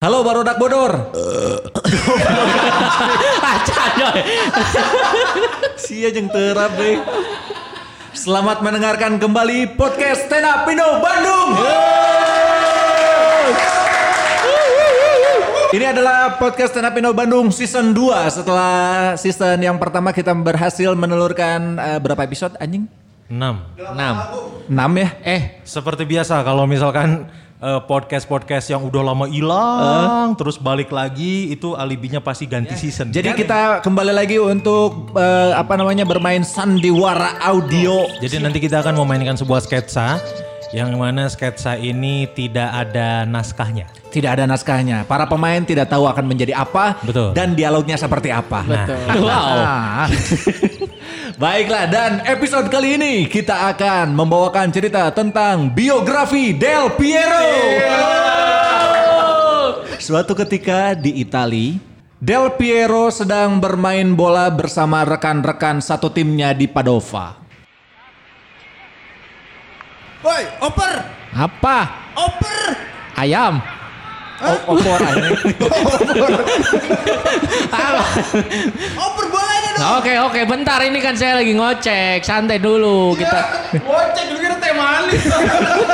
Halo Barodak Bodor. Acan coy. Sia jeung terap deh. Selamat mendengarkan kembali podcast Stand Up Indo Bandung. Ini adalah podcast Stand Up Indo Bandung season 2 setelah season yang pertama kita berhasil menelurkan eh, berapa episode anjing? 6. 6. 6 ya? Eh, Seperti biasa kalau misalkan eh, podcast-podcast yang udah lama hilang terus balik lagi itu alibinya pasti ganti season. Jadi kita kembali lagi untuk eh, apa namanya bermain sandiwara audio. Jadi nanti kita akan memainkan sebuah sketsa yang mana sketsa ini tidak ada naskahnya. Tidak ada naskahnya. Para pemain tidak tahu akan menjadi apa Betul. dan dialognya seperti apa. wow. Nah. Baiklah dan episode kali ini kita akan membawakan cerita tentang biografi Del Piero. Suatu ketika di Itali, Del Piero sedang bermain bola bersama rekan-rekan satu timnya di Padova. Woi, oper, Apa? oper. Ayam. O- opor anjing. Oper bolanya dong. Oke oke bentar ini kan saya lagi ngocek santai dulu kita. Gocek dulu kira teh manis.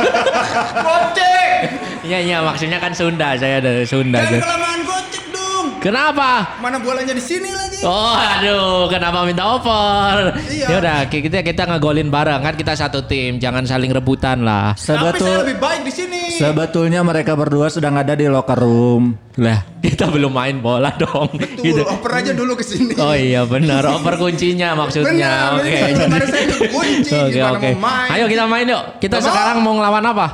Gocek. Iya iya maksudnya kan Sunda saya dari Sunda. Jangan kelamaan gocek dong. Kenapa? Mana bolanya di sini lagi? Oh aduh kenapa minta oper? Iya. Ya udah kita kita ngegolin bareng kan kita satu tim jangan saling rebutan lah. Tapi saya Sebetul lebih baik di sini. sebetulnya mereka berdua sedang ada di locker room. Lah kita belum main bola dong. Betul, Gitu. oper aja dulu ke sini. Oh iya benar oper kuncinya maksudnya. Benar, Oke. kunci, Oke oke. Ayo kita main yuk. Kita mau. sekarang mau ngelawan apa?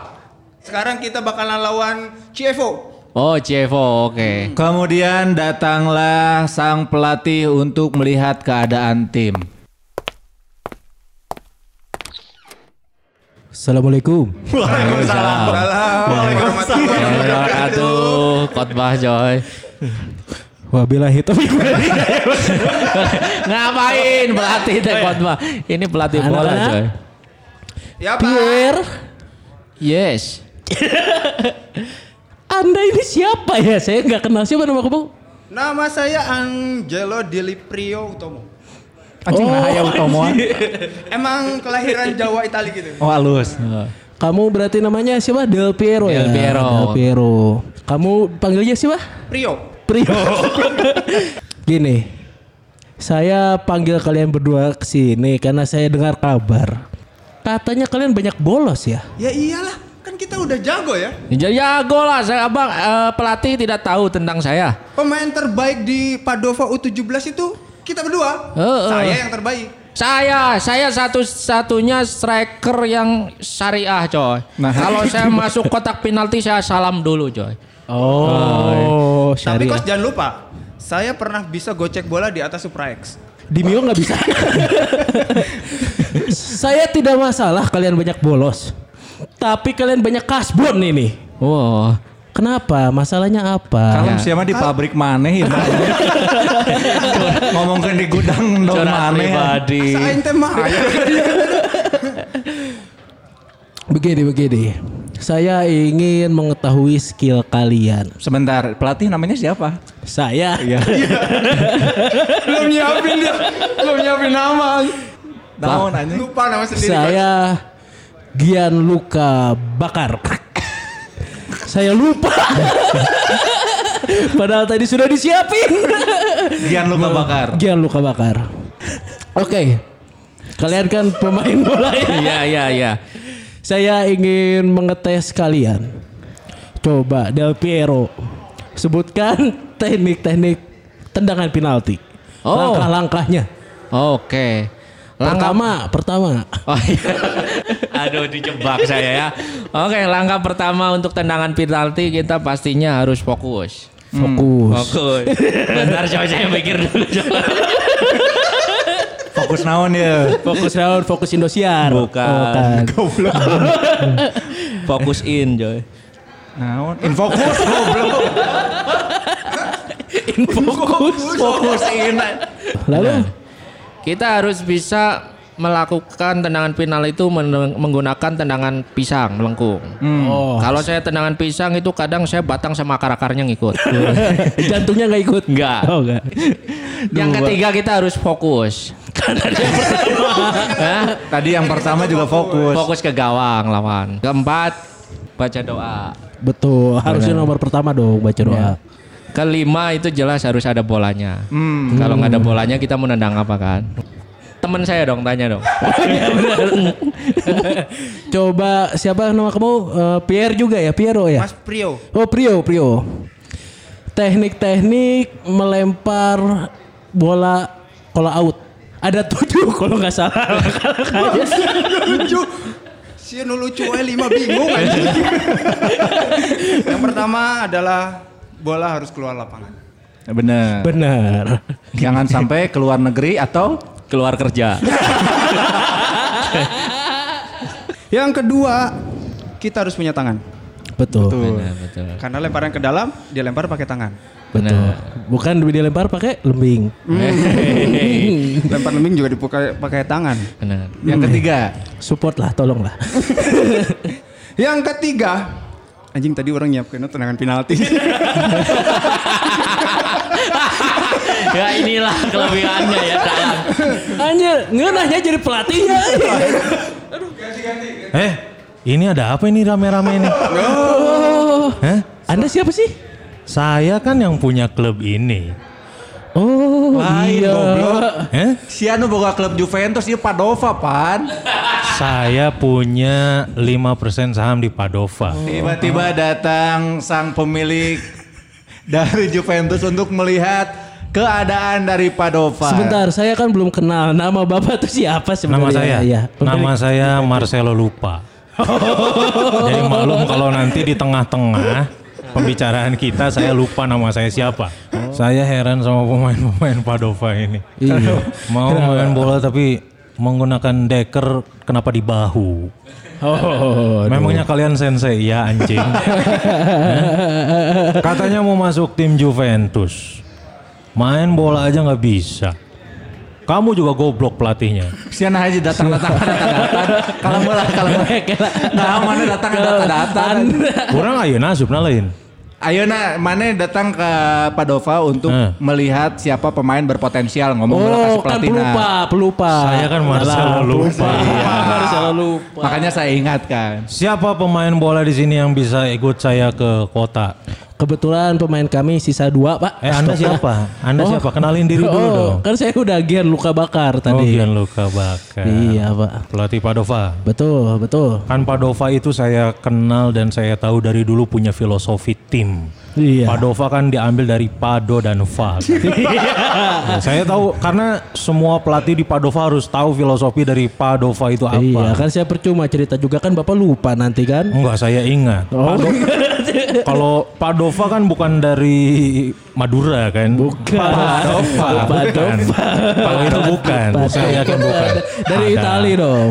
Sekarang kita bakalan lawan CFO. Oh CFO oke. Kemudian datanglah sang pelatih untuk melihat keadaan tim. Assalamualaikum. Waalaikumsalam. Waalaikumsalam. Wabarakatuh. Khotbah coy. Wabillahi taufiq Ngapain pelatih teh khotbah? Ini pelatih bola coy. Ya Pak. Pierre, Yes. Anda ini siapa ya? Saya nggak kenal siapa nama kamu. Nama saya Angelo Diliprio Utomo. Anjing nah aya utomoan. Emang kelahiran Jawa Itali gitu. Oh halus. Kamu berarti namanya siapa? Del Piero ya. Del Piero. Del Piero. Kamu panggilnya siapa? Prio. Prio. Gini, saya panggil kalian berdua ke sini karena saya dengar kabar. Katanya kalian banyak bolos ya? Ya iyalah, kan kita udah jago ya. Jadi jago lah saya abang eh, pelatih tidak tahu tentang saya. Pemain terbaik di Padova U17 itu kita berdua. Heeh. Saya yang terbaik. Saya, saya satu-satunya striker yang syariah coy. Nah. Kalau saya masuk kotak penalti saya salam dulu coy. Oh, Tapi syariah. kos jangan lupa, saya pernah bisa gocek bola di atas Supra X. Di Mio nggak bisa. saya tidak masalah kalian banyak bolos. Tapi kalian banyak kasbon ini. Wow. Kenapa? Masalahnya apa? Kalau siapa di pabrik maneh ya. Ngomongin di gudang dong maneh. pribadi. Sain teh mah. Begini begini. Saya ingin mengetahui skill kalian. Sebentar, pelatih namanya siapa? Saya. Belum nyiapin dia. Belum nyiapin nama. Naon anjing? Lupa nama sendiri. Saya Gianluca Bakar. Saya lupa. Padahal tadi sudah disiapin. Gian luka bakar. Gianluca Bakar. Oke. Kalian kan pemain bola ya. Iya, iya, iya. Saya ingin mengetes kalian. Coba Del Piero sebutkan teknik-teknik tendangan penalti. Oh. Langkah-langkahnya. Oke. Langkah Pertama, pertama. Oh iya. Aduh dijebak saya ya. Oke, langkah pertama untuk tendangan penalti kita pastinya harus fokus. Fokus. Fokus. Bentar coba saya mikir dulu coba. Fokus naon ya? Fokus round, fokus Indosiar. Bukan. Oh, kan. Fokus in, Joy. Naon? Infokus goblok. Fokus. Fokus in. Lalu Kita harus bisa melakukan tendangan final itu men- menggunakan tendangan pisang melengkung. Oh. Kalau saya tendangan pisang itu kadang saya batang sama akar-akarnya ngikut. Jantungnya nggak ikut. Enggak. Oh enggak. Yang ketiga kita harus fokus. Hah? Tadi yang pertama juga fokus. Fokus ke gawang lawan. Keempat baca doa. Betul. Harusnya nomor pertama dong baca doa. Kelima itu jelas harus ada bolanya. Kalau nggak ada bolanya kita mau nendang apa kan? Temen saya dong tanya dong. Coba siapa nama kamu? Eh, Pierre juga ya, Piero ya? Mas Prio. Oh Prio, Prio. Teknik-teknik melempar bola kalau out. Ada tujuh kalau nggak salah. lucu. Si lucu eh lima bingung. Yang pertama adalah bola harus keluar lapangan. Bener. Benar. Jangan sampai keluar negeri atau Keluar kerja. Yang kedua, kita harus punya tangan. Betul. Benar, betul. Karena lemparan ke dalam, dia lempar pakai tangan. Betul. Bukan dilempar pakai lembing. Lempar lembing juga dipakai pakai tangan. Benar. yang ketiga. Support lah, tolong lah. Yang ketiga, anjing tadi orang nyiapkan tendangan penalti. ya inilah kelebihannya ya dalam. Anjir, ngenahnya jadi pelatihnya. Eh, ini ada apa ini rame-rame ini? Oh. Hah? Anda siapa sih? Saya kan yang punya klub ini. Oh, Lain, iya. goblok. Eh? Si Anu boga klub Juventus dia Padova pan. Saya punya 5% saham di Padova. Tiba-tiba datang sang pemilik dari Juventus untuk melihat keadaan dari Padova. Sebentar, saya kan belum kenal nama Bapak tuh siapa sebenarnya? Nama saya, Iya, nama saya Marcelo Lupa. Jadi maklum kalau nanti di tengah-tengah pembicaraan kita saya lupa nama saya siapa. Saya heran sama pemain-pemain Padova ini. Iya. Mau main bola tapi menggunakan deker kenapa di bahu? Oh, Memangnya kalian sensei ya anjing? Katanya mau masuk tim Juventus. Main bola aja nggak bisa. Kamu juga goblok pelatihnya. Sian aja datang-datang datang-datang. Kalau bola kalau nah mana datang datang-datang. Kurang ayo nasib lain. Ayo na mana datang ke Padova untuk Eh. melihat siapa pemain berpotensial ngomong bola kasih Oh, kan pelatih. pelupa, nah. pelupa. Saya kan Marcelo Alah, lupa. Iya, Marcelo lupa. Makanya saya ingatkan. Siapa pemain bola di sini yang bisa ikut saya ke kota? Kebetulan pemain kami sisa dua, Pak. Eh Anda siapa? Anda siapa? Kenalin diri dulu oh, dong. Kan saya udah gian luka bakar Oh, tadi. Gianluca Bakar. Iya, Pak. Pelatih Padova. Betul, betul. Kan Padova itu saya kenal dan saya tahu dari dulu punya filosofi tim. Iya. Padova kan diambil dari Pado dan Va. kan? Nah, saya tahu karena semua pelatih di Padova harus tahu filosofi dari Padova itu apa. Iya, kan saya percuma cerita juga kan Bapak lupa nanti kan. Enggak, saya ingat. Oh. Kalau Padova kan bukan dari Madura kan? Bukan. Padova. Padova. Kalau itu bukan. Saya yakin bukan. Dari Ada. Itali dong.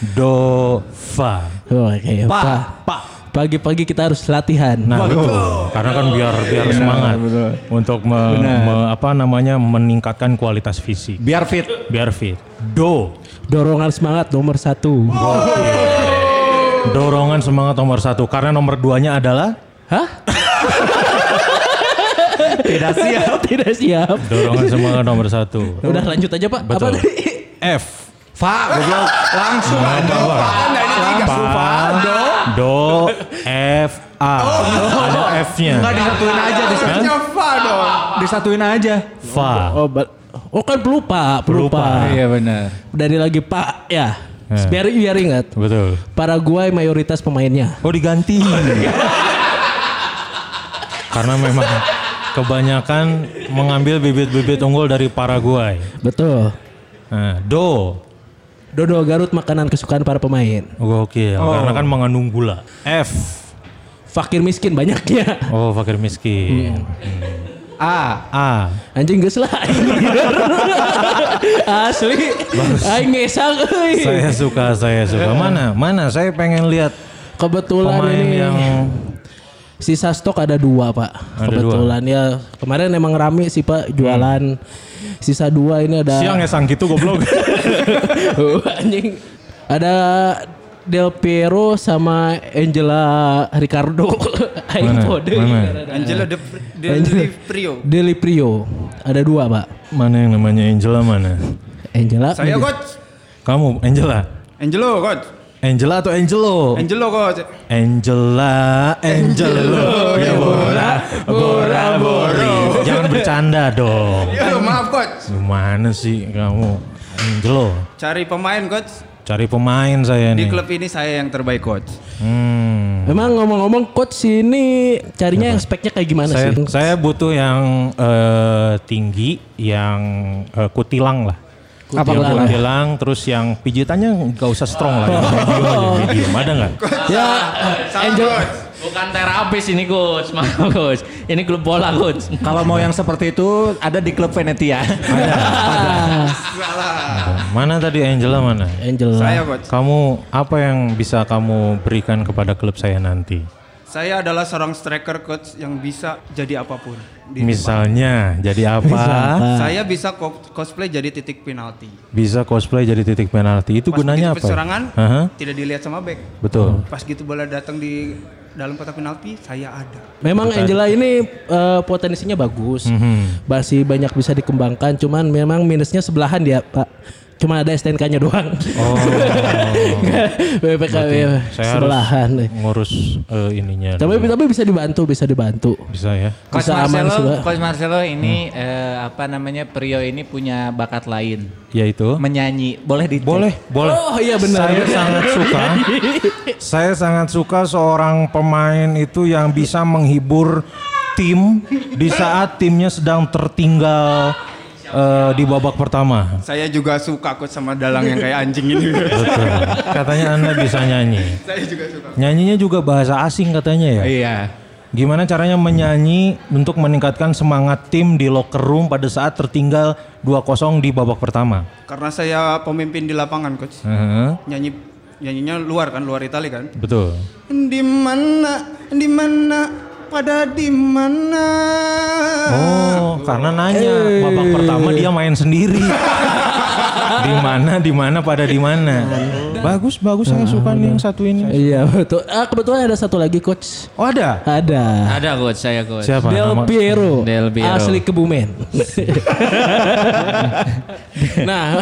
Padova. Oh, Oke, Pak. Pak. Pagi-pagi kita harus latihan. Nah betul, karena kan biar biar semangat untuk me- me- apa namanya meningkatkan kualitas fisik, Biar fit. biar fit. Do, Dorongan semangat nomor satu. Dorongan semangat nomor satu karena nomor duanya adalah Hah? Tidak siap. Tidak siap. dorongan semangat nomor satu. Udah lanjut aja Pak. Apa Betul. tadi? F. Fa, goblok. Langsung Apa, apa? Langsung Pa, do, F, A. Ada F-nya. Enggak disatuin aja, disatuin, Fa dong. disatuin aja. Fa. Oh, ba- oh kan pelupa, pelupa. Pelupa. Iya benar. Dari lagi Pak ya. Eh. Biar biar ingat. Betul. Paraguay mayoritas pemainnya. Oh diganti. Karena memang kebanyakan mengambil bibit-bibit unggul dari Paraguay. Betul. Nah, do. Dodo Garut makanan kesukaan para pemain. Gokil, karena kan mengandung gula. F. Fakir miskin banyaknya. Oh, fakir miskin. A. A. Anjing geus lah. Asli. Aing ngesang euy. Saya suka, saya suka. Mana? Mana? Saya pengen lihat Kebetulan pemain ini yang sisa stok ada dua pak. Ada Kebetulan ya kemarin emang rame sih pak jualan. Sisa dua ini ada. siang ya sang gitu goblok. Oh, anjing. Ada Del Piero sama Angela Ricardo. Aing Mana? kode. Mana? Angela De, De, Angela. Prio. Deli Prio. Ada dua, Pak. Mana yang namanya Angela mana? Angela. Saya coach. Kamu Angela? Angelo coach. Angela atau Angelo? Angelo coach. Angela, Angelo, ya bola, bola, bori. Jangan bercanda dong. Ya maaf coach. Gimana sih kamu? Angelo, Cari pemain coach. Cari pemain saya Di nih. klub ini saya yang terbaik coach. Hmm. Emang ngomong-ngomong coach ini carinya yang speknya kayak gimana Saya, sih? saya butuh yang eh, tinggi, yang eh, kutilang lah. Apa yang kutilang? kutilang, terus yang pijitannya nggak usah strong lah. Aja, medium. Ada nggak? Ya, Angel Bukan terapis ini coach, maaf coach. Ini klub bola coach. Kalau mau yang seperti itu ada di klub Venetia. Mana tadi Angela mana? Angel. Saya coach. Kamu apa yang bisa kamu berikan kepada klub saya nanti? Saya adalah seorang striker coach yang bisa jadi apa pun. Di Misalnya jadi apa? Saya bisa co- cosplay jadi titik penalti. Bisa cosplay jadi titik penalti. Itu Pas gunanya apa? serangan Aha, tidak dilihat sama back. betul. Pas gitu bola datang di dalam kotak penalti, saya ada. Memang Angela ini eh, potensinya bagus. Mhm. Masih banyak bisa dikembangkan, cuman memang minusnya sebelahan dia, Pak. Cuma ada STNK-nya doang. Oh, BPKB saya sebelahan. harus ngurus eh, ininya. Tapi dulu. tapi bisa dibantu, bisa dibantu. Bisa ya. Coach Bisa Marcelo. Coach Marcelo ini eh, apa namanya Prio ini punya bakat lain, Yaitu. menyanyi. Boleh di Boleh, boleh. Oh iya benar. Saya sangat suka. saya sangat suka seorang pemain itu yang bisa menghibur tim di saat timnya sedang tertinggal eh, di babak pertama. Saya juga suka coach sama dalang yang kayak anjing ini. Betul. Katanya Anda bisa nyanyi. saya juga suka. Nyanyinya juga bahasa asing katanya ya. Iya. Gimana caranya menyanyi untuk meningkatkan semangat tim di locker room pada saat tertinggal 2-0 di babak pertama? Karena saya pemimpin di lapangan coach. Heeh, Nyanyi nyanyinya luar kan, luar Italia kan. betul. Di mana, di mana, pada di mana. Oh, karena nanya babak pertama dia main sendiri. di mana, di mana, pada di mana. Bagus, bagus saya suka nih yang satu ini. Iya betul. Ah kebetulan ada satu lagi coach. Oh ada? Ada. Ada coach, saya coach. Siapa? Del nama? Piero. Del Piero. Asli Kebumen. nah,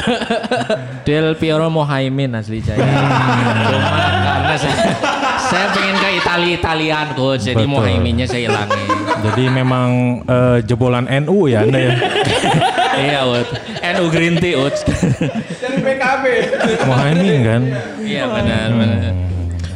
Del Piero Mohaimin asli saya. Cuma karena saya, saya pengen ke Italia Italian coach, jadi Betul. Mohaiminnya saya hilangin. Jadi memang eh, jebolan NU ya Anda ya? iya, Ut. NU Green Tea, Ut. Dari PKB. Mohaimin kan? iya benar, benar.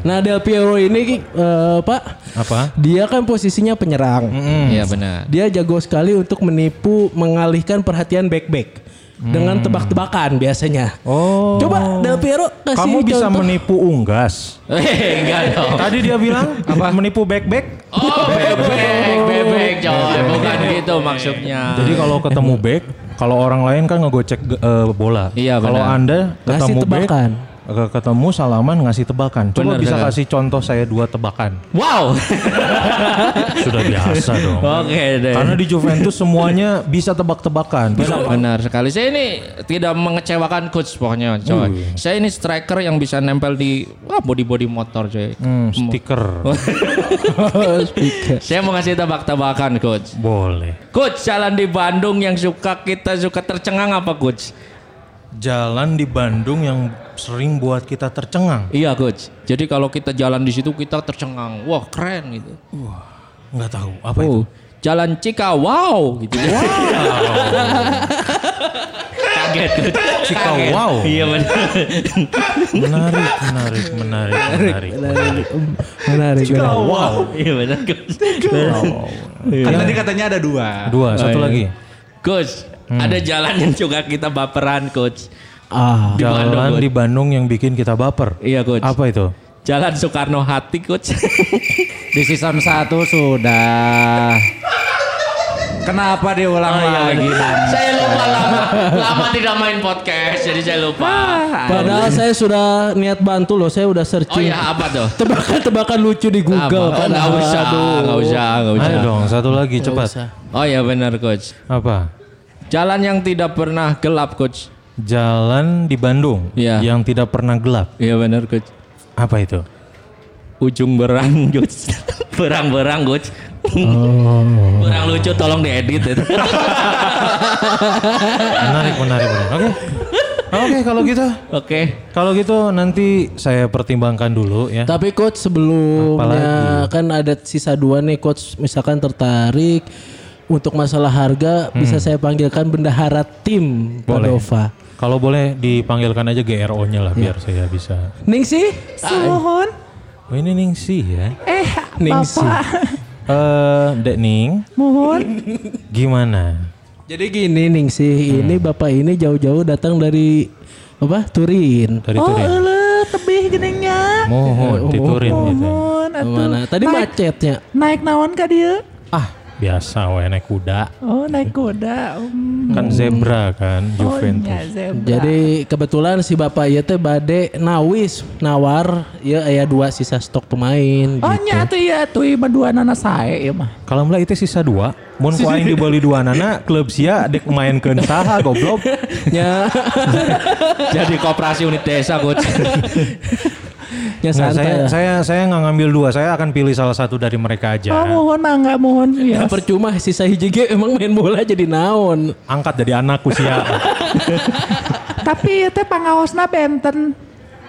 nah Del Piero ini eh, Pak, Apa? dia kan posisinya penyerang. Iya benar. Dia jago sekali untuk menipu, mengalihkan perhatian back-back dengan tebak-tebakan biasanya. Oh. Coba Del Piero kasih Kamu bisa contoh. menipu unggas. Eh, enggak dong. Tadi dia bilang apa? Menipu back-back. Oh, bebek, bebek, coy. Bukan gitu maksudnya. Jadi kalau ketemu back, kalau orang lain kan ngegocek eh, bola. Iya, Kalau. Anda ketemu back, tebakan. Ketemu salaman ngasih tebakan. Coba Benar, bisa benar. kasih contoh saya dua tebakan. Wow. Sudah biasa dong. Oke deh. Karena di Juventus semuanya bisa tebak-tebakan. Bisa Benar sekali. Saya ini tidak mengecewakan coach pokoknya, coy. Wih. Saya ini striker yang bisa nempel di body-body motor, coy. Hmm, stiker. Saya mau ngasih tebak-tebakan, coach. Boleh. Coach, jalan di Bandung yang suka kita suka tercengang apa, coach? Jalan di Bandung yang sering buat kita tercengang. Iya, coach. Jadi kalau kita jalan di situ kita tercengang. Wah, keren gitu. Nggak tahu apa itu. Oh, jalan Cika, wow gitu. Kaget, coach. Cika Kaget. wow. Iya benar. Menarik, menarik, menarik, menarik. Menarik. Menarik. Wow. Iya benar, coach. Kan tadi katanya ada dua. Dua, satu Oh, iya. lagi. Coach, ada jalan yang juga kita baperan, coach. Ah, Di Bandung, Jalan Coach. di Bandung yang bikin kita baper. Iya, coach. Apa itu? Jalan Soekarno Hati, coach. Di season 1 sudah. Kenapa diulang lagi? saya lupa lama, lama tidak main podcast, jadi saya lupa. Padahal saya sudah niat bantu loh, saya udah Oh searching. iya, apa tuh? Tebakan-tebakan lucu di Google. Apa? Oh, Padahal, usah, aduh. nggak usah, nggak usah. Ayo dong, satu lagi cepat. usah. Oh iya benar, coach. Apa? Jalan yang tidak pernah gelap, coach. Jalan di Bandung Iya. yang tidak pernah gelap. Iya benar coach. Apa itu? Ujung berang coach. Berang-berang coach. Oh. Berang lucu tolong diedit itu. Menarik, menarik, menarik. Oke. Oke, kalau gitu. Oke. Kalau gitu nanti saya pertimbangkan dulu ya. Tapi coach sebelumnya Apalagi? kan ada sisa dua nih coach misalkan tertarik untuk masalah harga bisa saya panggilkan bendahara tim Hmm. Boleh. Padova. Kalau boleh dipanggilkan aja GRO-nya lah biar saya bisa. Ningsi? Suhun. Oh ini Ningsi ya. Eh, Ningsi. Bapak. Eh, Dek Ning, Mohon. gimana? Jadi gini Ningsi, ini Hmm. bapak ini jauh-jauh datang dari apa? Turin. Dari Oh, Turin. ele tebih geningnya. Mohon, di Turin gitu. Mohon atuh. Mana? Tadi naik, macetnya. naik naon ka dia? Ah, biasa we naik kuda. Oh, naik kuda. Um, Kan zebra kan, oh, Juventus. nya zebra. Jadi kebetulan si bapak ieu teh bade nawis nawar ya aya dua sisa stok pemain Oh, gitu. nya tuh ya tuh ieu dua nana sae ieu mah. Kalau mulai itu sisa dua, mun ku aing dibeli dua nana, klub sia dek main ke saha goblok. Ya, Jadi koperasi unit desa coach. ya Nggak, santai. saya lah. saya saya nggak ngambil dua, saya akan pilih salah satu dari mereka aja. Oh, mohon mangga mohon Ya, ya. percuma sisa hiji ge emang main bola jadi naon. Angkat jadi anakku sia. Tapi ieu teh pangaosna benten.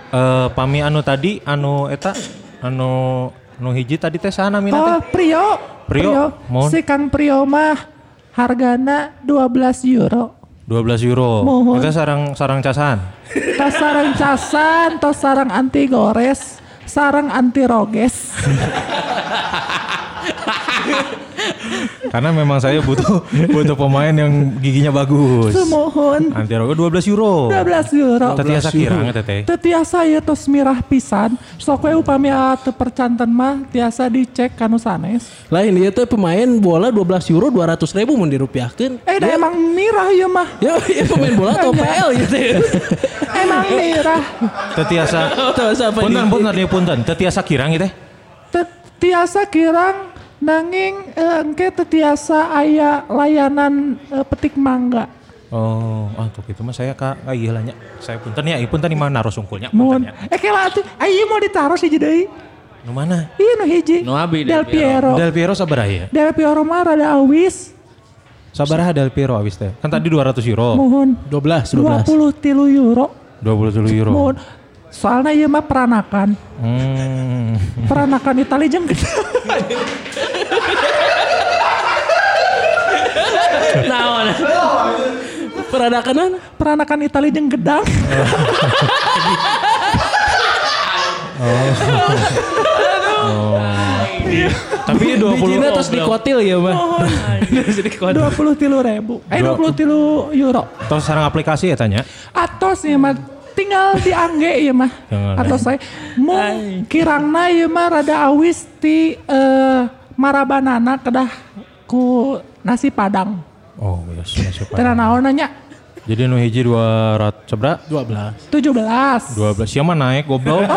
Eh pami anu tadi anu eta anu anu hiji tadi teh sana mina Oh, teh. Prio. Prio, mohon. Si Kang Prio mah hargana 12 euro. 12 euro. Mohon. Itu sarang sarang casan. Tos sarang casan, tos sarang anti gores, sarang anti roges. Karena memang saya butuh butuh pemain yang giginya bagus. Semohon Anti rogo 12 euro. 12 euro. Tetiasa kirang eta teh. Teu tiasa ya tos mirah pisan. Sok we upami teu percanten mah tiasa dicek kanu sanes. Lain ieu teh pemain bola 12 euro 200 ribu mun dirupiahkeun. Eh dah emang mirah ya mah. Ya, ya pemain bola atau PL gitu ya. Emang mirah. Tetiasa punten punten dia punten. Tetiasa kirang gitu teh. Teu tiasa kirang nanging eh, engke teu tiasa aya layanan eh, petik mangga. Oh, ah tuh gitu mah saya kak kayak gila nya. Saya punten ya, punten di mana naruh sungkulnya. Mohon. Eh kela atuh, ayo mau ditaruh si deui. Nu mana? Iya nu hiji. Nu abi Del Del Piero. Del Piero sabaraha ya? Del Piero mah rada awis. Sabaraha Del Piero abis teh. Kan tadi 200 euro. Mohon 12 12. 20 tilu euro. 20 euro. Mohon. Soalnya ieu mah peranakan. Hmm. Peranakan Itali jeung gede. Naon? Peradakan Peranakan Itali jeung gedang. Tapi 20 Bijina terus dikotil ya mah. Dikotil. 20 tilu ribu. Eh 20 tilu euro. Terus sarang aplikasi ya tanya. Atos ya mah tinggal diangge ya mah. Atau saya mau kirangna ya mah rada awis ti eh, marabanana kedah ku nasi padang. Oh, yes, masuk Tena naon nanya Jadi nu hiji 200 sebra? 12. 17. 12. Siapa naik goblok?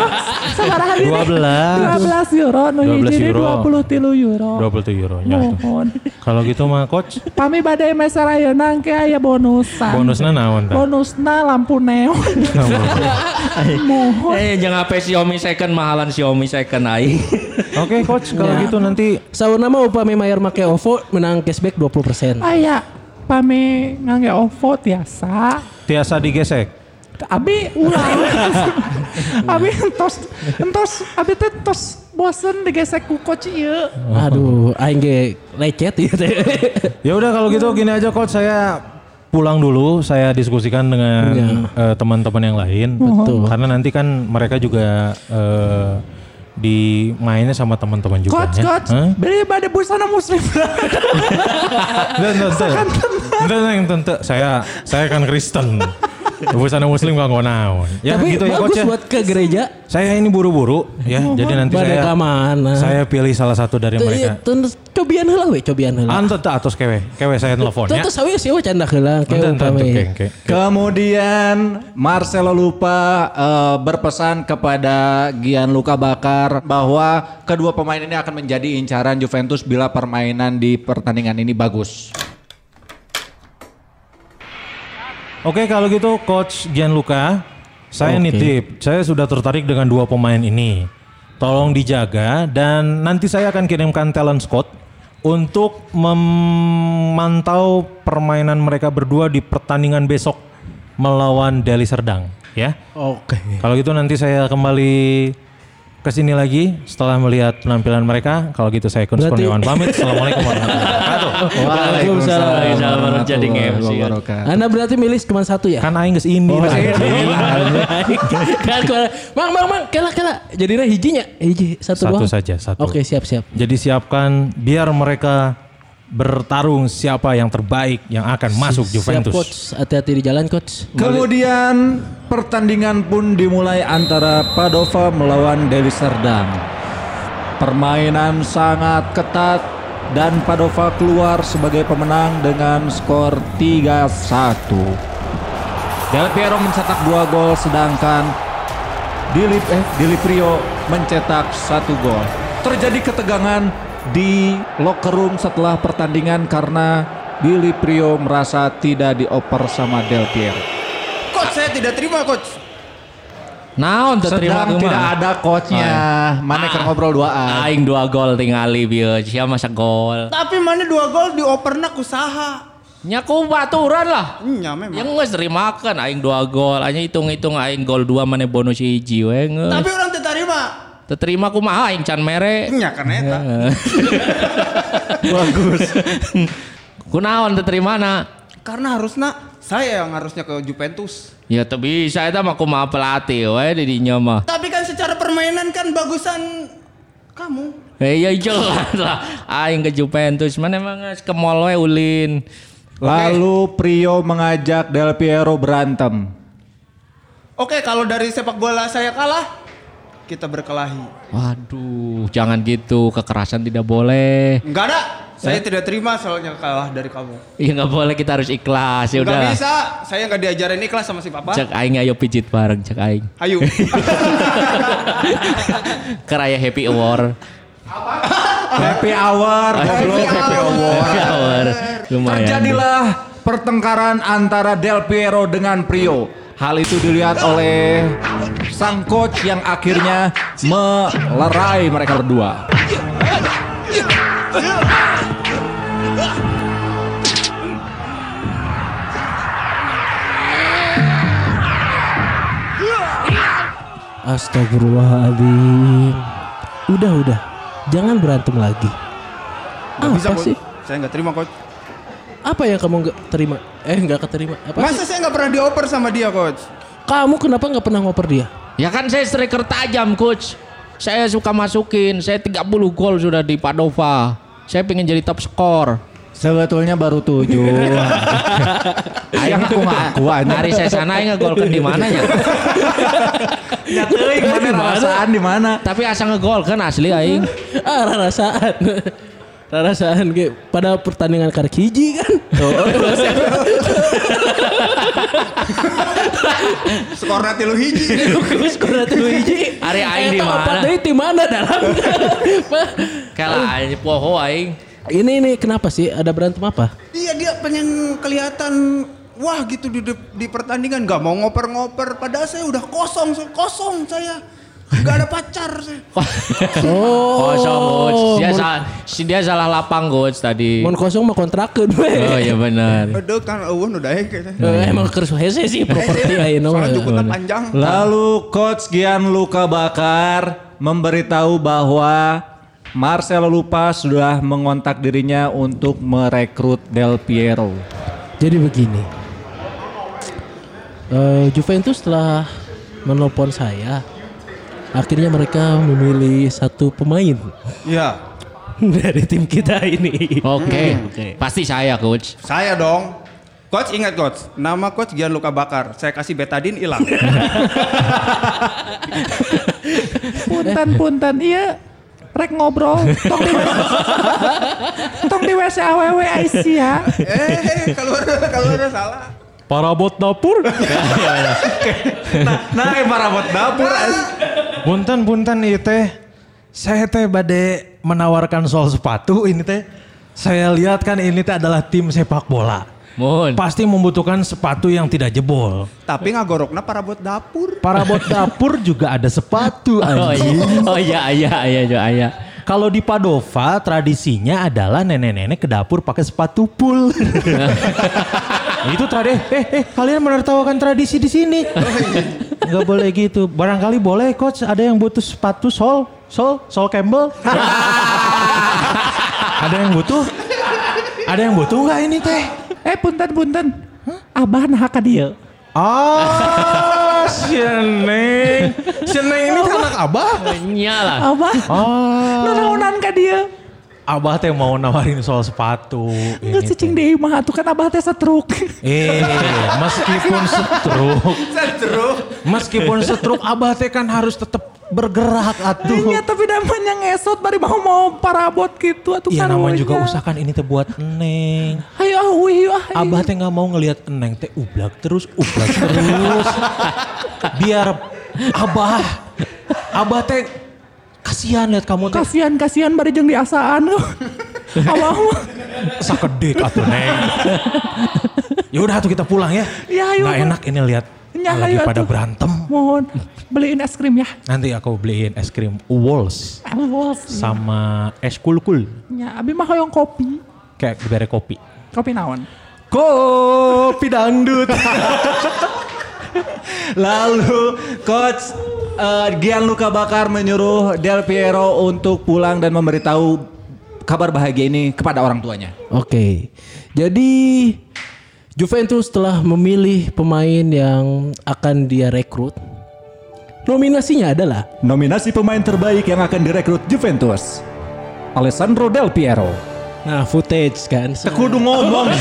Sabaraha di 12. 12 euro nu 12 hiji euro. 20 tilu euro. 20 euro. Ya. Mohon. Kalau gitu mah coach, Pami badai mesar ayeuna engke aya bonusan. bonusnya naon tah? Bonusna lampu neon. Mohon. Eh jangan apa Xiaomi second mahalan Xiaomi second ai. Oke coach, kalau gitu nanti Sauna mah upami mayar make OVO menang cashback 20%. Aya pami ngangge OVO tiasa. tiasa digesek. Abi ulang. abi entos entos abi teh tos bosen digesek ku coach ieu. Aduh, aing ge lecet ieu teh. Ya udah kalau gitu gini aja coach, saya pulang dulu, saya diskusikan dengan eh, teman-teman yang lain. Betul. Karena nanti kan mereka juga eh, di mainnya sama teman-teman juga Coach, ya. coach, Hah? beli pada busana muslim. Enggak, enggak, enggak, Saya saya kan Kristen. Busana muslim gak naon. Ya Tapi gitu ya bagus coach ya. buat ke gereja. Saya ini buru-buru ya. Jadi nanti saya mana? saya pilih salah satu dari Teu mereka. teu cobian heula we, cobian heula. Ante tak atos kewe. Kewe saya telepon Teu ya. teu sawi sih we canda heula keng. Kemudian Marcelo Lupa eh, berpesan kepada Gianluca Bakar bahwa kedua pemain ini akan menjadi incaran Juventus bila permainan di pertandingan ini bagus. Oke kalau gitu Coach Gianluca, saya Oke. nitip, saya sudah tertarik dengan dua pemain ini. Tolong dijaga dan nanti saya akan kirimkan talent squad untuk memantau permainan mereka berdua di pertandingan besok melawan Deli Serdang, ya. Oke. Kalau gitu nanti saya kembali ke sini lagi setelah melihat penampilan mereka. Kalau gitu saya Kun Berarti- Kurniawan pamit. Assalamualkan warahmatullahi wabarakatuh. Waalaikumsalam. Waalaikumsalam. Jadi warahmatullahi nge-MC. wabarakatuh. Anda berarti milih cuma satu ya? Kan aing geus. Oh, Mas. kan Mang, mang, mang, kela, kela. Jadinya hijinya, hiji satu, Satu doang. saja, satu. Oke, siap, siap. Jadi siapkan biar mereka bertarung siapa yang terbaik yang akan masuk Siap, Juventus. coach. Hati-hati di jalan, coach. Kemudian pertandingan pun dimulai antara Padova melawan Deli Serdang. Permainan sangat ketat dan Padova keluar sebagai pemenang dengan skor 3-1. Del Piero mencetak dua gol sedangkan Dili, eh, Dili Prio mencetak satu gol. Terjadi ketegangan di locker room setelah pertandingan karena Dili Prio merasa tidak dioper sama Del Piero. Coach saya tidak terima coach. Naon teu terima Sedang tidak ada coachnya. Mana kan ngobrol duaan. Aing dua gol tingali bieu. Sia masa gol. Tapi mana dua gol dioperna kusaha. Nya ku baturan lah. Nya memang. Yang geus terimakeun aing dua gol. Hanya hitung-hitung aing gol dua mana bonus hiji we. Tapi orang tidak terima. Terima kumaha aing can mere. Nya kan eta. Bagus. Kunaon teu terima na? Karena harusnya saya yang harusnya ke Juventus. Ya teu bisa eta mah kumaha pelatih we di dinya mah. Tapi kan secara permainan kan bagusan kamu. Eh ya jelas lah aing ke Juventus mana emang geus ke mall we ulin. Lalu Prio mengajak Del Piero berantem. Oke, kalau dari sepak bola saya kalah, kita berkelahi. Waduh, jangan gitu. Kekerasan tidak boleh. Enggak ada. Saya tidak terima soalnya kalah dari kamu. Iya nggak boleh kita harus ikhlas ya Enggak udah. bisa. Saya nggak diajarin ikhlas sama si papa. Cek aing ayo pijit bareng cek aing. Ayo. Keraya happy hour. Happy hour, goblok, happy hour. Happy hour. Lumayan. Terjadilah pertengkaran antara Del Piero dengan Prio. Hal itu dilihat oleh sang coach yang akhirnya melerai mereka berdua. Astagfirullahaladzim. Udah, udah. Jangan berantem lagi. Nggak bisa, Apa coach. sih? Saya nggak terima, coach. Apa yang kamu nggak terima? Eh, nggak keterima. Apa Masa sih? saya nggak pernah dioper sama dia, coach? Kamu kenapa nggak pernah ngoper dia? Ya kan saya striker tajam coach. Saya suka masukin. Saya 30 gol sudah di Padova. Saya pengen jadi top skor. Sebetulnya baru tujuh. Ayo aku ngaku aja. Hari saya sana aing ngegolkeun di mana ya? Nyateuing mana perasaan di mana? Tapi asa ngegol kan asli aing. Ah, rarasaan. Rarasaan ge pada pertandingan karek hiji kan. Skor nanti lu hiji. Skor teh hiji. Hari aing di opat mana? deui di mana dalam? Kalah aing poho aing. ini ini kenapa sih? Ada berantem apa? Iya dia pengen kelihatan wah gitu di, di, di pertandingan nggak mau ngoper-ngoper padahal saya udah kosong kosong saya nggak ada pacar saya. Oh. Kosong coach. Dia mun- salah, si dia salah lapang coach tadi. Mun kosong mah kontrakeun we. Oh iya benar. Aduh kan eueuh udah kayaknya. Eh, emang keur hese sih properti ayeuna mah. Soalnya jukutnya panjang. Lalu coach Gianluca Bakar memberitahu bahwa Marcelo Lupa sudah mengontak dirinya untuk merekrut Del Piero. Jadi begini. Eh, Juventus setelah menelpon saya, akhirnya mereka memilih satu pemain Iya. dari tim kita ini. Oke. Pasti saya coach. Saya dong. Coach ingat coach, nama coach Gianluca Bakar. Saya kasih betadin hilang. Punten punten iya rek ngobrol tong di tong di WC AWW Aisyah eh kalau kalau ada salah. Parabot dapur. Nah, marabot dapur. Punten punten ieu teh. Saya teh bade menawarkan soal sepatu ini teh. Saya lihat kan ini teh adalah tim sepak bola. Mohon. pasti membutuhkan sepatu yang tidak jebol. Tapi ngagorokna para buat dapur. Para bot dapur juga ada sepatu. Oh anjing. iya, oh iya, iya, iya, iya, iya. Kalau di Padova tradisinya adalah nenek-nenek ke dapur pakai sepatu pool. itu tradisi. Eh, eh, kalian menertawakan tradisi di sini. Enggak boleh gitu. Barangkali boleh coach, ada yang butuh sepatu sol, sol, sol Campbell. ada yang butuh? Ada yang butuh nggak ini teh? Eh punten punten. Abah nah ka dieu. Ah, si Neng. Si Neng ini kan anak abah. Nya lah. Abah. Oh, Nanaonan ka dieu. abah teh mau nawarin soal sepatu. Enggak cicing deui mah atuh kan abah teh setruk. Eh, meskipun setruk, Setruk. meskipun setruk, abah teh kan harus tetap bergerak atuh. Iya tapi namanya ngesot bari mau mau parabot gitu atuh Iya namanya juga usahakan ini teh buat Neng. Ayo ah wih ah. Abah teh nggak mau ngelihat Neng teh ublak terus, ublak terus. Biar abah, abah teh kasihan lihat kamu teh Kasihan kasihan bari jeung diasaan. Abah sakedik atuh Neng. ya udah tuh kita pulang ya. Ya, ayo, Nggak enak ini lihat Ya, lagi pada atuh. berantem. Mohon beliin es krim ya. Nanti aku beliin es krim Walls Awas. sama es kul-kul. Ya, abi mah hoyong kopi. Kayak diberi kopi. Kopi naon? Kopi dangdut. Lalu coach eh, Gianluca Bakar menyuruh Del Piero untuk pulang dan memberitahu kabar bahagia ini kepada orang tuanya. Oke. Jadi Juventus telah memilih pemain yang akan dia rekrut. Nominasinya adalah Nominasi pemain terbaik yang akan direkrut Juventus. Alessandro Del Piero. nah footage kan. Kudu ngomong.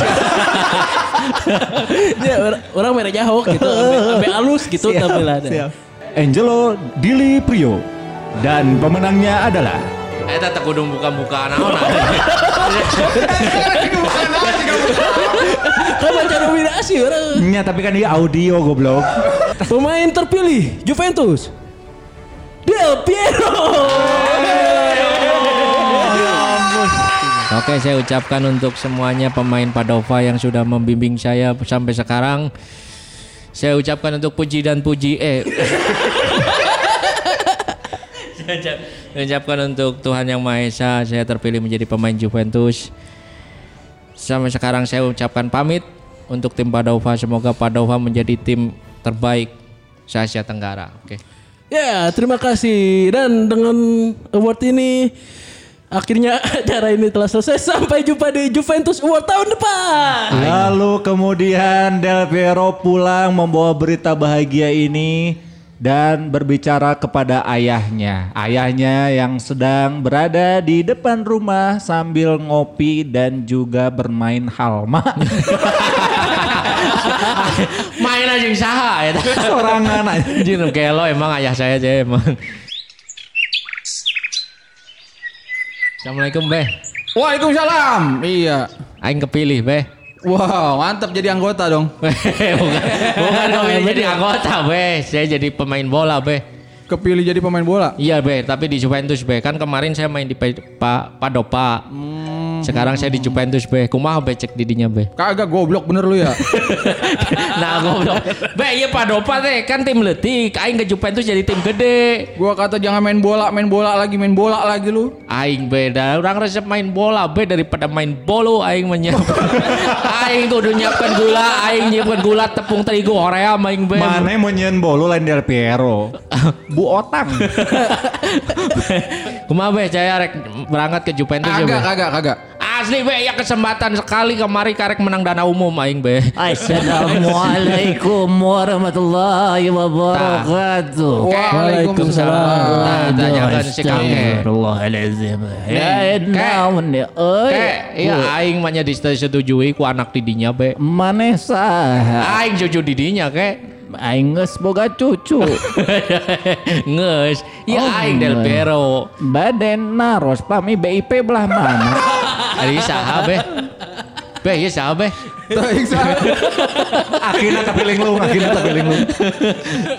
Ya, orang, merah jahok gitu, sampai halus gitu tampilannya. siap. Angelo Dili Prio. Dan pemenangnya adalah Eta tak kudu buka-buka naon Kan baca nominasi orang. Nya tapi kan dia audio goblok. Pemain terpilih Juventus. Del Piero. Oke, saya ucapkan untuk semuanya pemain Padova yang sudah membimbing saya sampai sekarang. Saya ucapkan untuk puji dan puji eh Saya ucap- saya ucapkan untuk Tuhan Yang Maha Esa saya terpilih menjadi pemain Juventus. Sampai sekarang saya ucapkan pamit untuk tim Padova. Semoga Padova menjadi tim terbaik se Asia Tenggara. Oke. Ya, terima kasih. Dan dengan award ini akhirnya acara ini telah selesai. Sampai jumpa di Juventus Award tahun depan. Lalu kemudian Del Piero pulang membawa berita bahagia ini dan berbicara kepada ayahnya. Ayahnya yang sedang berada di depan rumah sambil ngopi dan juga bermain halma. Main aja yang saha ya. Sorangan. Anjir gelo emang ayah saya aja emang. Assalamualaikum Beh. Waalaikumsalam. Iya. Aing kepilih Beh. Wow, mantap jadi anggota dong. bukan bukan kepilih jadi anggota Beh. Saya jadi pemain bola Beh. Kepilih jadi pemain bola. Iya Beh, tapi di Juventus Beh. Kan kemarin saya main di Padopa. Sekarang saya di Juventus Beh. Kumaha Beh cek didinya Beh. Kagak goblok bener lu ya. nah goblok. Beh iya Padopa teh kan tim letik. Aing ke Juventus jadi tim gede. Gua kata jangan main bola, main bola lagi, main bola lagi lu. Aing beda, orang resep main bola be daripada main bolo aing menyiapkan. aing kudu nyiapkan gula, aing nyiapkan gula tepung terigu Korea main be. Mana mau nyen bolu lain Del Piero. Bu Otang. Kumaha be saya rek berangkat ke Juventus ya be. Kagak, kagak, kagak. Asli be ya kesempatan sekali kemari karek menang dana umum aing be. Assalamualaikum warahmatullahi wabarakatuh. Waalaikumsalam. Nah, tanyakan si kakek. Astagfirullahaladzim. Ya, naon ya. Iya aing mah nya disetujui ku anak didinya be. Maneh saha? Aing cucu didinya kek. Aing geus boga cucu. Nges, ya Oh, aing del nges. Pero. Baden naros pami BIP belah mana? Ari saha be? Be, ieu saha be? Akhirnya tapi linglung, akhirnya tapi linglung.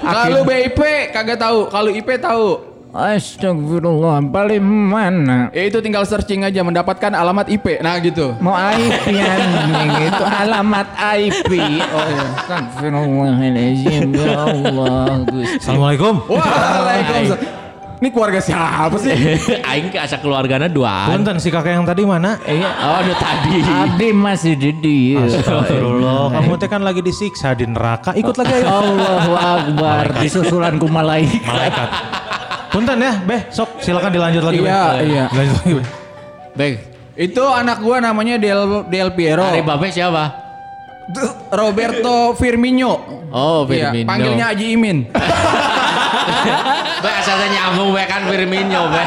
Kalau BIP kagak tahu, kalau IP tahu. Astagfirullah, balik mana? Ya itu tinggal searching aja mendapatkan alamat IP. Nah gitu. Mau IP anjing itu alamat IP. Oh ya. Astagfirullahaladzim ya Allah. Assalamualaikum. Waalaikumsalam. Ini keluarga siapa sih? aing ke asa keluarganya duaan. Punten si kakek yang tadi mana? Iya, oh itu tadi. Abdi masih di dia. Astagfirullah, kamu teh kan lagi disiksa di neraka. Ikut lagi ayo. Allahu Akbar di susulan ku malaikat. Malaikat. Punten ya, Beh, sok silakan dilanjut lagi. Beh. Iya, iya. Dilanjut lagi, Beh. Bang, Itu anak gua namanya Del Del Piero. dari babe siapa? Roberto Firmino. Oh, Iya, Firmino. panggilnya Aji Imin. Be asalnya nyambung be kan Firmino be.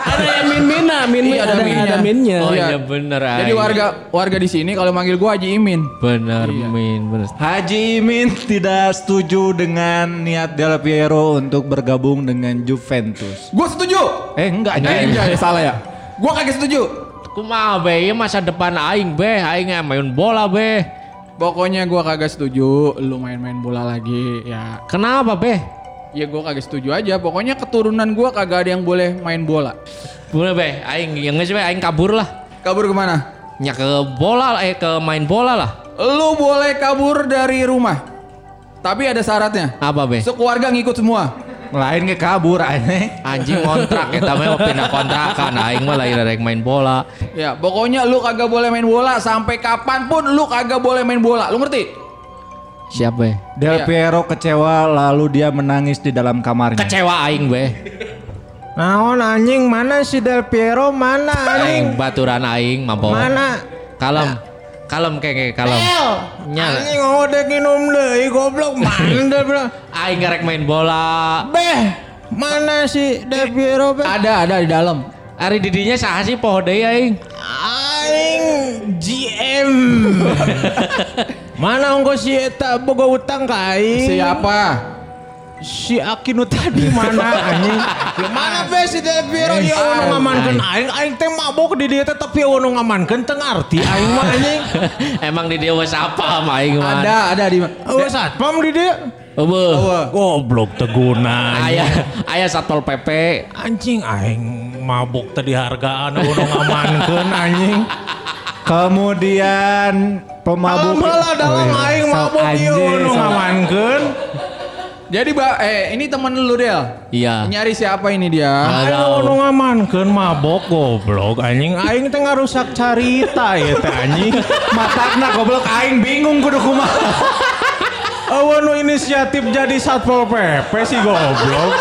Ada yang min mina, min min Iya, ada ada, minnya. ada minnya. Oh Iya. iya bener Jadi warga warga di sini kalau manggil gua Haji Imin. Bener min bener. Haji Imin tidak setuju dengan niat Del Piero untuk bergabung dengan Juventus. Gua setuju. Eh enggak, Eh, enggak, salah ya. Gua kagak setuju. Kumaha be, ya masa depan aing be, aing yang main bola be. Pokoknya gua kagak setuju lu main-main bola lagi ya. Kenapa be? Ya gua kagak setuju aja. Pokoknya keturunan gua kagak ada yang boleh main bola. Boleh be, aing yang nggak sih aing kabur lah. Kabur ke mana? Nya ke bola lah, eh ke main bola lah. Lu boleh kabur dari rumah. Tapi ada syaratnya. Apa be? Sekeluarga ngikut semua. Lain ke kabur aneh. Anjing kontrak kita mah pindah kontrakan, aing mah lain rek main bola. Ya, pokoknya lu kagak boleh main bola sampai kapan pun lu kagak boleh main bola. Lu ngerti? Siapa be? Del Iya. Piero kecewa lalu dia menangis di dalam kamarnya. Kecewa aing be. Naon anjing mana si Del Piero mana Aing baturan aing mampu. Mana? Kalem. Kalem keke kalem. Nya Anjing ngode minum deui goblok mana Del Piero? aing ngerek main bola. Beh, mana si Del Piero beh? Ada, ada di dalam. Ari didinya saha sih poho deui aing? Aing GM. Mana ongko si eta boga utang ka aing? Siapa? Si Akinu tadi mana anjing? Mana be si Del Piero ya ono ngamankeun aing aing teh mabok di dieu tapi ono ngamankeun teu ngarti aing mah anjing. Emang di dia wes apa aing mah. Ada, ada di Eueuh satpam di dieu. Eueuh. Goblok teu guna anjing. Ayah ayah Satpol PP. Anjing aing mabok teh dihargaan ono ngamankeun anjing. Kemudian pemabuk Malah dalam Oh, iya. aing anjing, ono sok. ngamankeun. Jadi, Mbak, eh ini temen lu, Del. Iya. Nyari siapa ini dia? Tahu. ono ngamankeun mabok goblok anjing aing teh ngarusak carita ya teh anjing. Matakna goblok aing bingung kudu kumaha. Nu inisiatif jadi Satpol PP si goblok.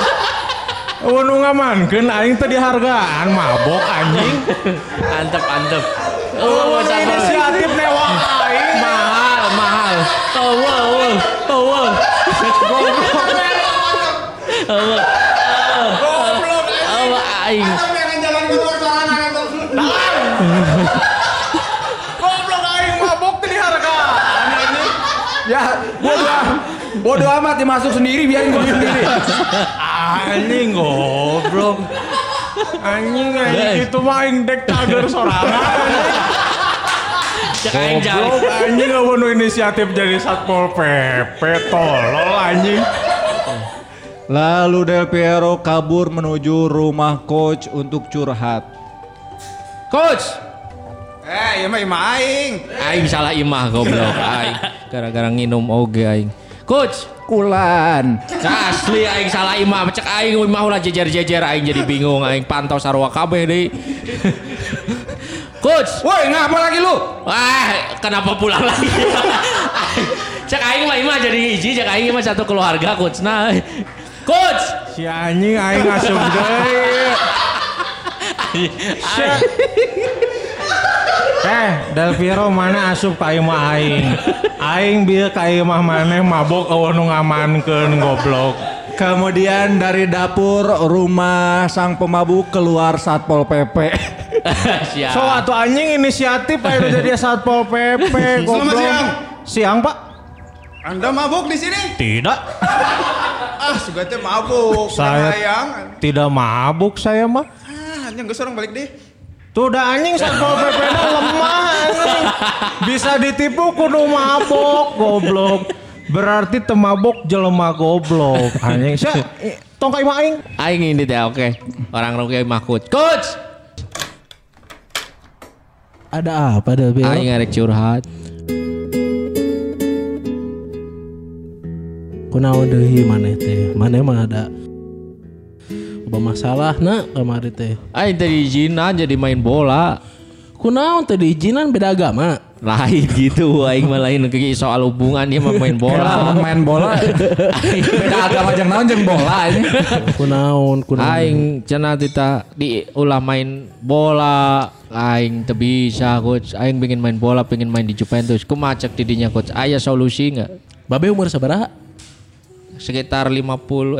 Eueuh nu ngamankeun aing teh dihargaan mabok anjing. Antep antep. Nu inisiatif newak aing mahal mahal. Oh wow oh wow. goblok. Oh aing. Goblok aing mabok dihargaan anjing. Ya, bodo bodo amat dimasuk sendiri biarin gue sendiri. Anjing goblok. Anjing anjing itu mah aing dek cager sorangan. Cek aing. Goblok anjing eueuh nu inisiatif jadi Satpol PP tolol anjing. Lalu Del Piero kabur menuju rumah coach untuk curhat. Coach. Eh, iya mah ima aing. Aing salah imah goblok aing. Gara-gara nginum oge aing. Coach. Kulan. Asli aing salah imah, cek aing imah ulah jejer-jejer aing jadi bingung aing pantau sarua kabeh deui. Coach, Woi, ngapa lagi lu? wah kenapa pulang lagi? cek aing mah imah jadi hiji, cek aing mah satu keluarga coach. Nah, coach. Si anjing aing asup deui. Eh, Del Piero mana asup ka ieu mah aing. Aing bieu ka ieu mah maneh mabok eueuh nu ngamankeun goblok. Kemudian dari dapur rumah sang pemabuk keluar Satpol PP. So atuh anjing inisiatif nu jadi Satpol PP goblok. siang. Siang, Pak? Anda mabuk di sini? Tidak. Ah, teh mabuk. Saya- Sayang. Tidak mabuk saya mah. Ah, hanya geus orang balik deh. Tuh udah anjing Satpol PP nya lemah anjing. Bisa ditipu kudu mabok goblok. Berarti temabok jelema goblok anjing. I- Tongkai maing. Aing ini deh, oke. Orang Rocky Mahfud. Coach! Ada apa Del Piero? Aing arek curhat. Kunaon deui maneh teh? Maneh mah ada apa masalah nak kemarin teh? Aing tadi izinan jadi main bola. Kunaon teh diizinan beda agama? Lain gitu, aing mah lain ke soal hubungan dia mah main Bola, bola. main bola. Beda agama jeung naon jeung bola ini. Kunaon kunaon? Aing cenah tita di ulah main bola. Aing teu bisa coach. Aing pengen main bola, pengen main di Juventus. Kumaha cek didinya coach? Aya solusi nggak? Babe umur sabaraha? Sekitar 50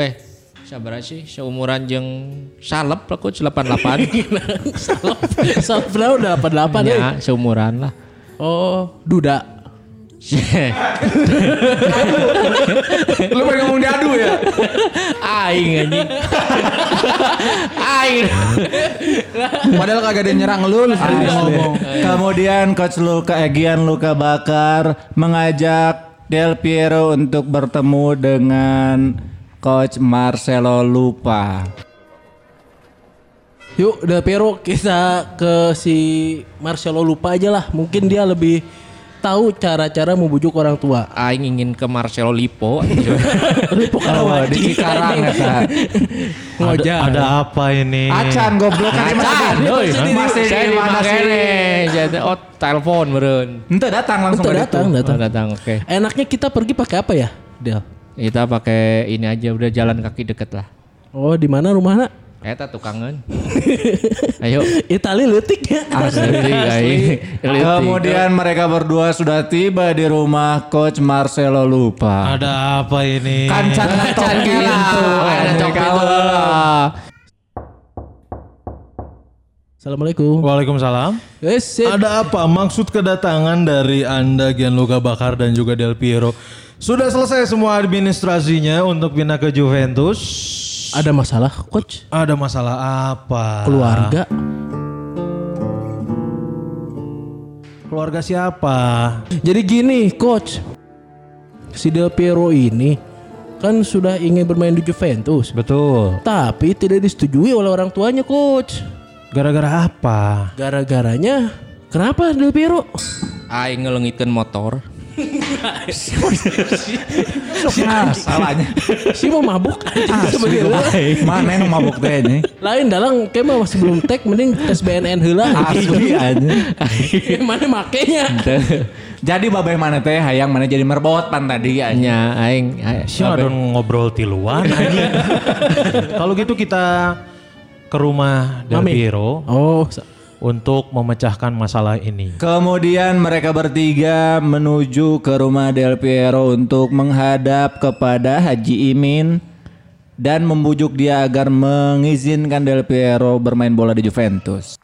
eh sabar sih. Seumuran jeung salep lah coach 88 Salah benar udah 88 ya. ya seumuran lah. Oh, duda. Lu pengen ngomong diadu ya? aing anjing. Aing. Padahal kagak ada nyerang lu, lu ngomong. Kemudian coach Luka Egian Luka Bakar mengajak Del Piero untuk bertemu dengan coach Marcelo Lupa. Yuk, Del Piero kita ke si Marcelo lupa aja lah. Mungkin dia lebih tahu cara-cara membujuk orang tua. aing ingin ke Marcelo Lipo Oh, di Cikarang eta. Ada, ada apa ini? Acan goblok kan Acan, Masih di mana sih? Oh telepon meureun. Ente datang langsung ke datang, itu. datang. Oh, datang oke. Enaknya kita pergi pakai apa ya, Del? Kita pakai ini aja udah jalan kaki deket lah. Oh, di mana rumahnya? Eta tukangan. Ayo. Itali letik ya. Asli aing. Kemudian mereka berdua sudah tiba di rumah coach Marcelo Lupa. Ada apa ini? Kancan Can kela. Ada. Assalamualaikum. Waalaikumsalam. Sip. Ada apa maksud kedatangan dari Anda Gianluca Bakar dan juga Del Piero? Sudah selesai semua administrasinya untuk pindah ke Juventus. ada masalah, coach? Ada masalah apa? Keluarga. Keluarga siapa? Jadi gini, coach. Si Del Piero ini kan sudah ingin bermain di Juventus, Betul. tapi tidak disetujui oleh orang tuanya, coach. Gara-gara apa? Gara-garanya kenapa Del Piero? Aing ngelengitkeun motor. Nah, salahnya. Si mau mabuk Asli sebenarnya. Mana yang mabuk teh ini? Lain dalang kayak mah masih belum tag mending tes BNN heula. Asli aja. Mana makainya? Jadi babeh mana teh hayang mana jadi merbot pan tadi ya. Nya aing aing- Si ada ngobrol tiluan anjing. Kalau gitu kita ke rumah Del Mami. Piero Oh, untuk memecahkan masalah ini. Kemudian mereka bertiga menuju ke rumah Del Piero untuk menghadap kepada Haji Imin dan membujuk dia agar mengizinkan Del Piero bermain bola di Juventus.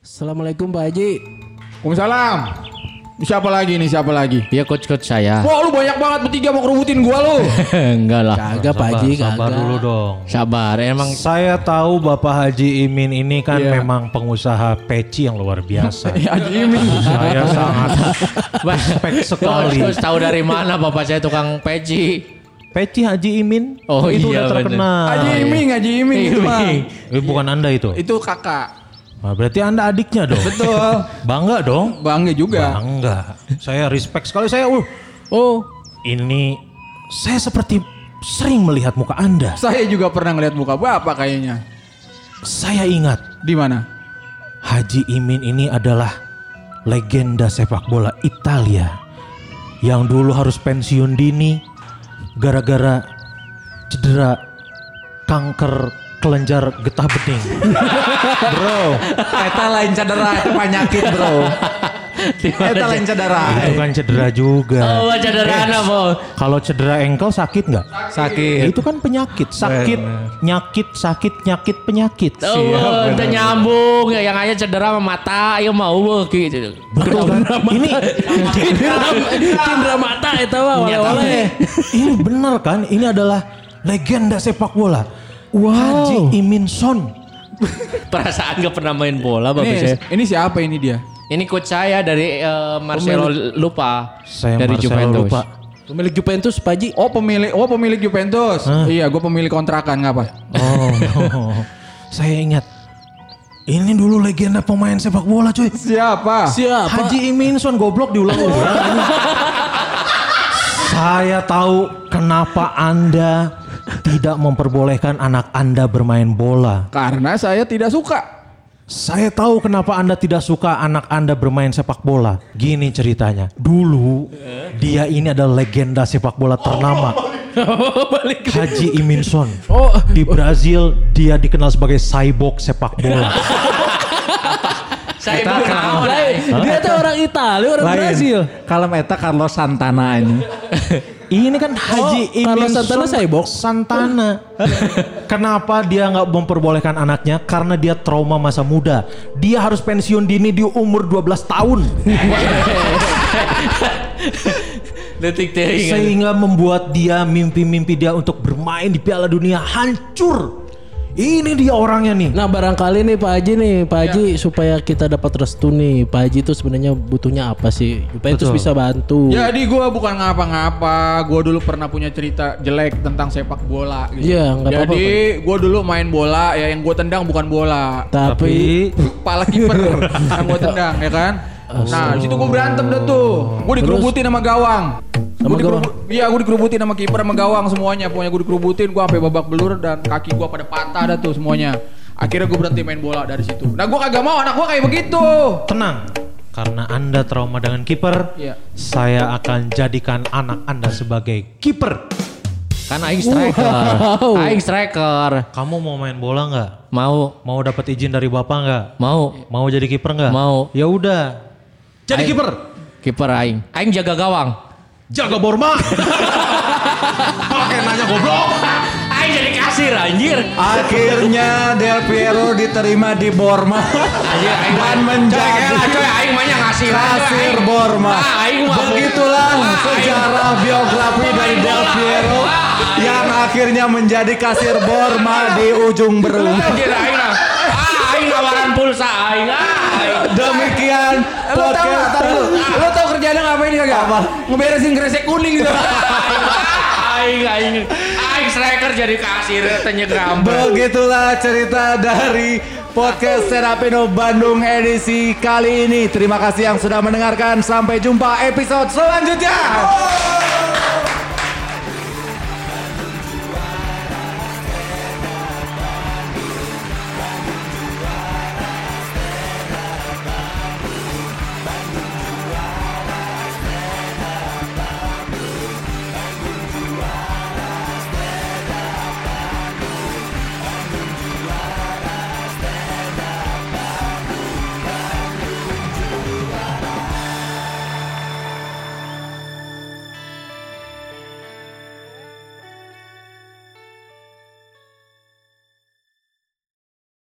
Assalamualaikum Pak Haji. Waalaikumsalam. Siapa lagi nih? Siapa lagi? Dia coach-coach saya. Wah lu banyak banget bertiga mau kerubutin gua lu. Enggak lah. Kagak Pak Haji, sabar kagak. dulu dong. Sabar, emang Saya tahu Bapak Haji Imin ini kan Iya. memang pengusaha peci yang luar biasa. Haji Imin. Saya sangat respect sekali. Terus tahu dari mana bapak saya tukang peci? Peci Haji Imin Oh itu iya, udah terkenal. Haji Imin, Haji Imin itu mah. Eh, bukan Anda itu. Itu kakak. Nah, berarti Anda adiknya dong. Betul. Bangga dong. Bangga juga. Bangga. Saya respect sekali saya. Uh, Oh, ini saya seperti sering melihat muka Anda. Saya juga pernah ngeliat muka bapak kayaknya. Saya ingat Di mana? Haji Imin ini adalah legenda sepak bola Italia yang dulu harus pensiun dini gara-gara cedera kanker kelenjar getah bening. Bro, eta lain cedera, itu penyakit bro. Eta lain cedera. Itu kan cedera juga. Oh, cederana, Bo. Kalau cedera engkel sakit nggak? Sakit. Itu kan penyakit, sakit, nyakit, sakit, nyakit, penyakit. Oh, itu nyambung ya yang aja cedera sama mata, ayo mau gitu. Betul kan? Ini cindera mata eta mah oleh-oleh. ini benar kan? Ini adalah legenda sepak bola. Haji Imin Son. Perasaan gak pernah main bola bapak saya. Nih, ini siapa ini dia? Ini coach saya dari eh, Marcelo Lupa Saya dari Marcelo Juventus. lupa. Pemilik Juventus Pak Haji. Oh pemilik, oh pemilik Juventus. Iya, gue pemilik kontrakan ngapa? Oh, saya ingat. Ini dulu legenda pemain sepak bola cuy. Siapa? Siapa? Haji Iminson goblok diulang-ulang. Saya tahu kenapa Anda tidak memperbolehkan anak Anda bermain bola. Karena saya tidak suka. Saya tahu kenapa Anda tidak suka anak Anda bermain sepak bola. Gini ceritanya. Dulu dia ini adalah legenda sepak bola ternama. Haji Iminson. Di Brazil dia dikenal sebagai cyborg sepak bola. Saya tuh orang orang Brazil. Kalau eta Carlos Santana ini. Ini kan Haji Oh, Carlos Santana cyborg? Santana. Kenapa dia nggak memperbolehkan anaknya? Karena dia trauma masa muda. Dia harus pensiun dini di umur 12 tahun. Detik. Sehingga membuat dia mimpi-mimpi dia untuk bermain di Piala Dunia hancur. Ini dia orangnya nih. Nah barangkali nih Pak Haji nih, Pak Haji supaya kita dapat restu nih, Pak Haji itu sebenarnya butuhnya apa sih? Juventus Betul. bisa bantu. Jadi gue bukan ngapa-ngapa. Gue dulu pernah punya cerita jelek tentang sepak bola. Gitu. Iya, nggak apa-apa, Jadi gue dulu main bola ya yang gue tendang bukan bola. Tapi, Kepala kiper yang gue tendang ya kan. Nah di situ gue berantem dah tuh. Gue dikerubutin sama gawang. Sama Gua gawang? Iya gue dikerubutin sama kiper sama gawang semuanya. Pokoknya gue dikerubutin. Gue sampai babak belur dan kaki gue pada patah dah tuh semuanya. Akhirnya gue berhenti main bola dari situ. Nah gue kagak mau anak gue kayak begitu. Tenang. Karena Anda trauma dengan kiper, Iya. saya akan jadikan anak Anda sebagai kiper. Kan aing striker. Aing striker. Kamu mau main bola nggak? Mau, Mau dapat izin dari bapak nggak? mau. Mau jadi kiper nggak? Mau. Ya udah. Jadi kiper. Kiper aing. Aing jaga gawang. Jaga Borma. Pakai nanya goblok. Aing jadi kasir anjir. Akhirnya Del Piero diterima di Borma Anjir aing dan menjadi Coy, coy, aing mah yang ngasih kasir Borma. Ah, aing mah Begitulah Ah, aing- sejarah biografi dari Del Piero yang akhirnya menjadi kasir Borma di ujung berung. Anjir aing. Ah, aing nawaran pulsa aing. Demikian Lo tau gak? Lo tau kerjaannya ngapain kagak? Apa? Ngeberesin kresek kuning gitu. Aing aing aing striker jadi kasir tanya grambel. Begitulah cerita dari podcast Serapino Bandung edisi kali ini. Terima kasih yang sudah mendengarkan. Sampai jumpa episode selanjutnya.